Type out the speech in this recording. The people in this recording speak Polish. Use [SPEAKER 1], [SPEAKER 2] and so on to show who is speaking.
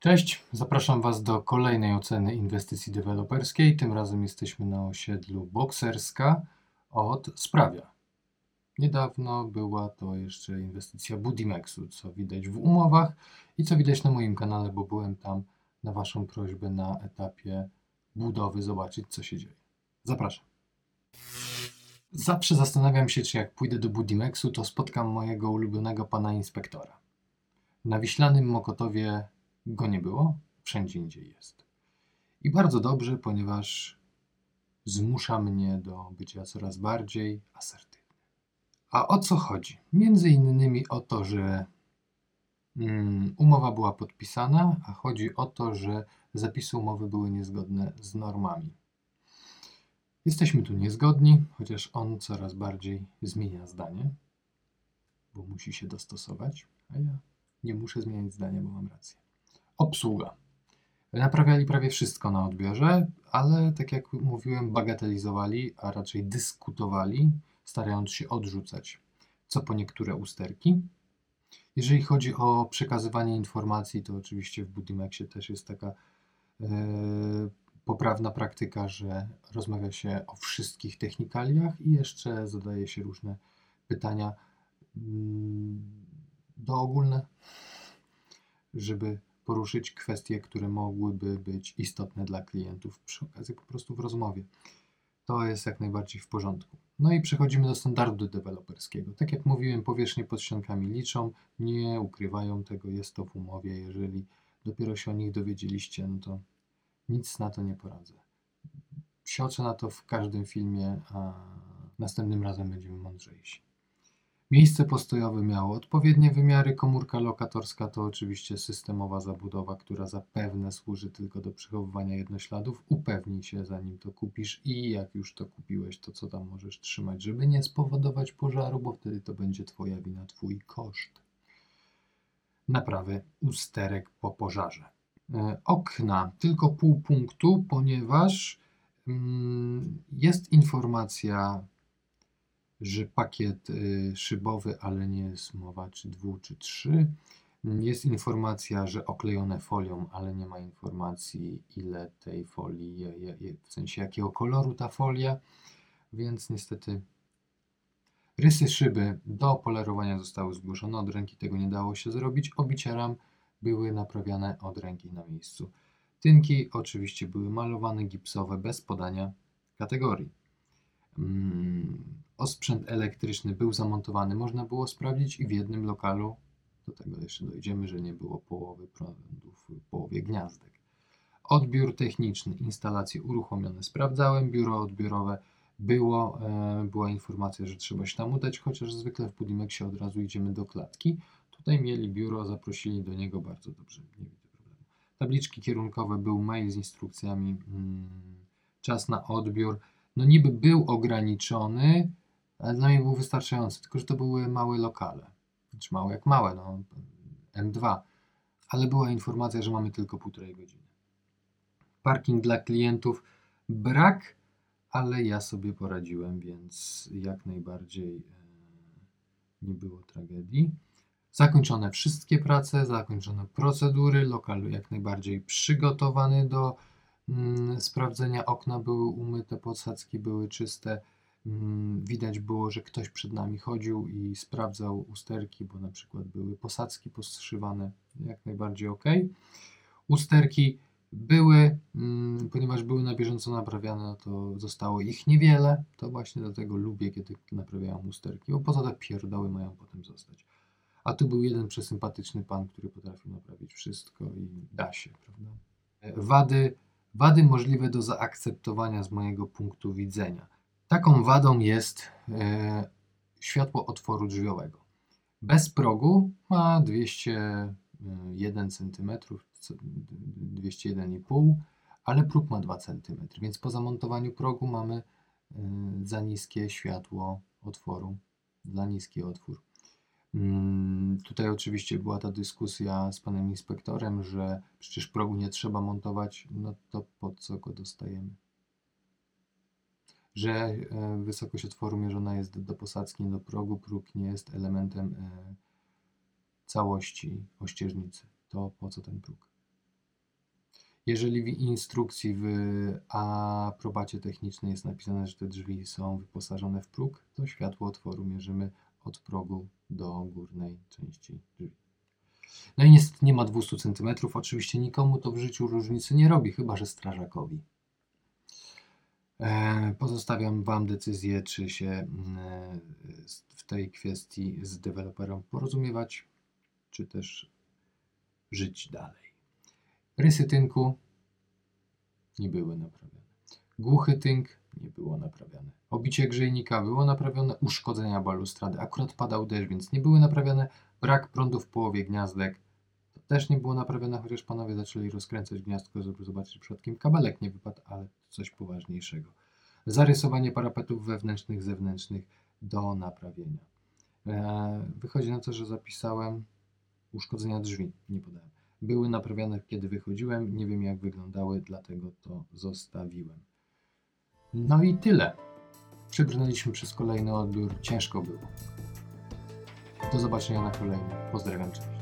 [SPEAKER 1] Cześć, zapraszam Was do kolejnej oceny inwestycji deweloperskiej. Tym razem jesteśmy na osiedlu Bokserska od Sprawia. Niedawno była to jeszcze inwestycja Budimexu, co widać w umowach i co widać na moim kanale, bo byłem tam na Waszą prośbę na etapie budowy zobaczyć, co się dzieje. Zapraszam. Zawsze zastanawiam się, czy jak pójdę do Budimexu, to spotkam mojego ulubionego pana inspektora. Na Wiślanym Mokotowie go nie było, wszędzie indziej jest. I bardzo dobrze, ponieważ zmusza mnie do bycia coraz bardziej asertywnym. A o co chodzi? Między innymi o to, że mm, umowa była podpisana, a chodzi o to, że zapisy umowy były niezgodne z normami. Jesteśmy tu niezgodni, chociaż on coraz bardziej zmienia zdanie, bo musi się dostosować, a ja nie muszę zmieniać zdania, bo mam rację. Obsługa. Naprawiali prawie wszystko na odbiorze, ale tak jak mówiłem, bagatelizowali, a raczej dyskutowali, starając się odrzucać co po niektóre usterki. Jeżeli chodzi o przekazywanie informacji, to oczywiście w Budimexie też jest taka e, poprawna praktyka, że rozmawia się o wszystkich technikaliach i jeszcze zadaje się różne pytania mm, doogólne, żeby poruszyć kwestie, które mogłyby być istotne dla klientów przy okazji po prostu w rozmowie. To jest jak najbardziej w porządku. No i przechodzimy do standardu deweloperskiego. Tak jak mówiłem, powierzchnie pod ściankami liczą, nie ukrywają tego, jest to w umowie. Jeżeli dopiero się o nich dowiedzieliście, no to nic na to nie poradzę. Sioczę na to w każdym filmie, a następnym razem będziemy mądrzejsi. Miejsce postojowe miało odpowiednie wymiary, komórka lokatorska to oczywiście systemowa zabudowa, która zapewne służy tylko do przechowywania jednośladów. Upewnij się zanim to kupisz i jak już to kupiłeś, to co tam możesz trzymać, żeby nie spowodować pożaru, bo wtedy to będzie Twoja wina, Twój koszt. Naprawy usterek po pożarze. E, okna tylko pół punktu, ponieważ mm, jest informacja że pakiet y, szybowy, ale nie jest mowa czy dwu, czy trzy. Jest informacja, że oklejone folią, ale nie ma informacji, ile tej folii, w sensie jakiego koloru ta folia, więc niestety rysy szyby do polerowania zostały zgłoszone, od ręki tego nie dało się zrobić. Obicia ram były naprawiane od ręki na miejscu. Tynki oczywiście były malowane gipsowe bez podania kategorii. Mm, osprzęt elektryczny był zamontowany, można było sprawdzić i w jednym lokalu, do tego jeszcze dojdziemy, że nie było połowy prądów połowie gniazdek. Odbiór techniczny, instalacje uruchomione. Sprawdzałem biuro odbiorowe, było, e, była informacja, że trzeba się tam udać, chociaż zwykle w Budimexie od razu idziemy do klatki. Tutaj mieli biuro, zaprosili do niego bardzo dobrze, nie widzę problemu. Tabliczki kierunkowe, był mail z instrukcjami, mm, czas na odbiór no niby był ograniczony, ale dla mnie był wystarczający, tylko że to były małe lokale. Znaczy małe jak małe, no M2. Ale była informacja, że mamy tylko półtorej godziny. Parking dla klientów brak, ale ja sobie poradziłem, więc jak najbardziej e, nie było tragedii. Zakończone wszystkie prace, zakończone procedury, lokal jak najbardziej przygotowany do Mm, sprawdzenia okna były umyte, posadzki były czyste. Mm, widać było, że ktoś przed nami chodził i sprawdzał usterki, bo na przykład były posadzki poszywane, jak najbardziej ok. Usterki były, mm, ponieważ były na bieżąco naprawiane, no to zostało ich niewiele. To właśnie dlatego lubię, kiedy naprawiają usterki, bo poza te pierdoły mają potem zostać. A tu był jeden przesympatyczny pan, który potrafił naprawić wszystko i da się, prawda? Wady Wady możliwe do zaakceptowania z mojego punktu widzenia. Taką wadą jest e, światło otworu drzwiowego. Bez progu ma 201 cm, 201,5 ale próg ma 2 cm, więc po zamontowaniu progu mamy e, za niskie światło otworu, za niski otwór. Mm, tutaj oczywiście była ta dyskusja z panem inspektorem, że przecież progu nie trzeba montować, no to po co go dostajemy? Że e, wysokość otworu mierzona jest do posadzki, nie do progu, próg nie jest elementem e, całości ościeżnicy. To po co ten próg? Jeżeli w instrukcji w aprobacie technicznej jest napisane, że te drzwi są wyposażone w próg, to światło otworu mierzymy od progu do górnej części drzwi. No i niestety nie ma 200 cm. Oczywiście nikomu to w życiu różnicy nie robi, chyba że strażakowi. E, Pozostawiam Wam decyzję, czy się mm, e, w tej kwestii z deweloperem porozumiewać, czy też żyć dalej. Rysy tynku nie były naprawione. Głuchy tynk nie było naprawiane. Obicie grzejnika było naprawione. Uszkodzenia balustrady. Akurat padał deszcz, więc nie były naprawiane. Brak prądu w połowie gniazdek. Też nie było naprawione, chociaż panowie zaczęli rozkręcać gniazdko, żeby zobaczyć, czy przypadkiem kabelek nie wypadł, ale coś poważniejszego. Zarysowanie parapetów wewnętrznych, zewnętrznych do naprawienia. E, Wychodzi na to, że zapisałem uszkodzenia drzwi, nie podałem. Były naprawiane, kiedy wychodziłem, nie wiem jak wyglądały, dlatego to zostawiłem. No i tyle. Przebrnęliśmy przez kolejny odbiór, ciężko było. Do zobaczenia na kolejnym. Pozdrawiam, cześć.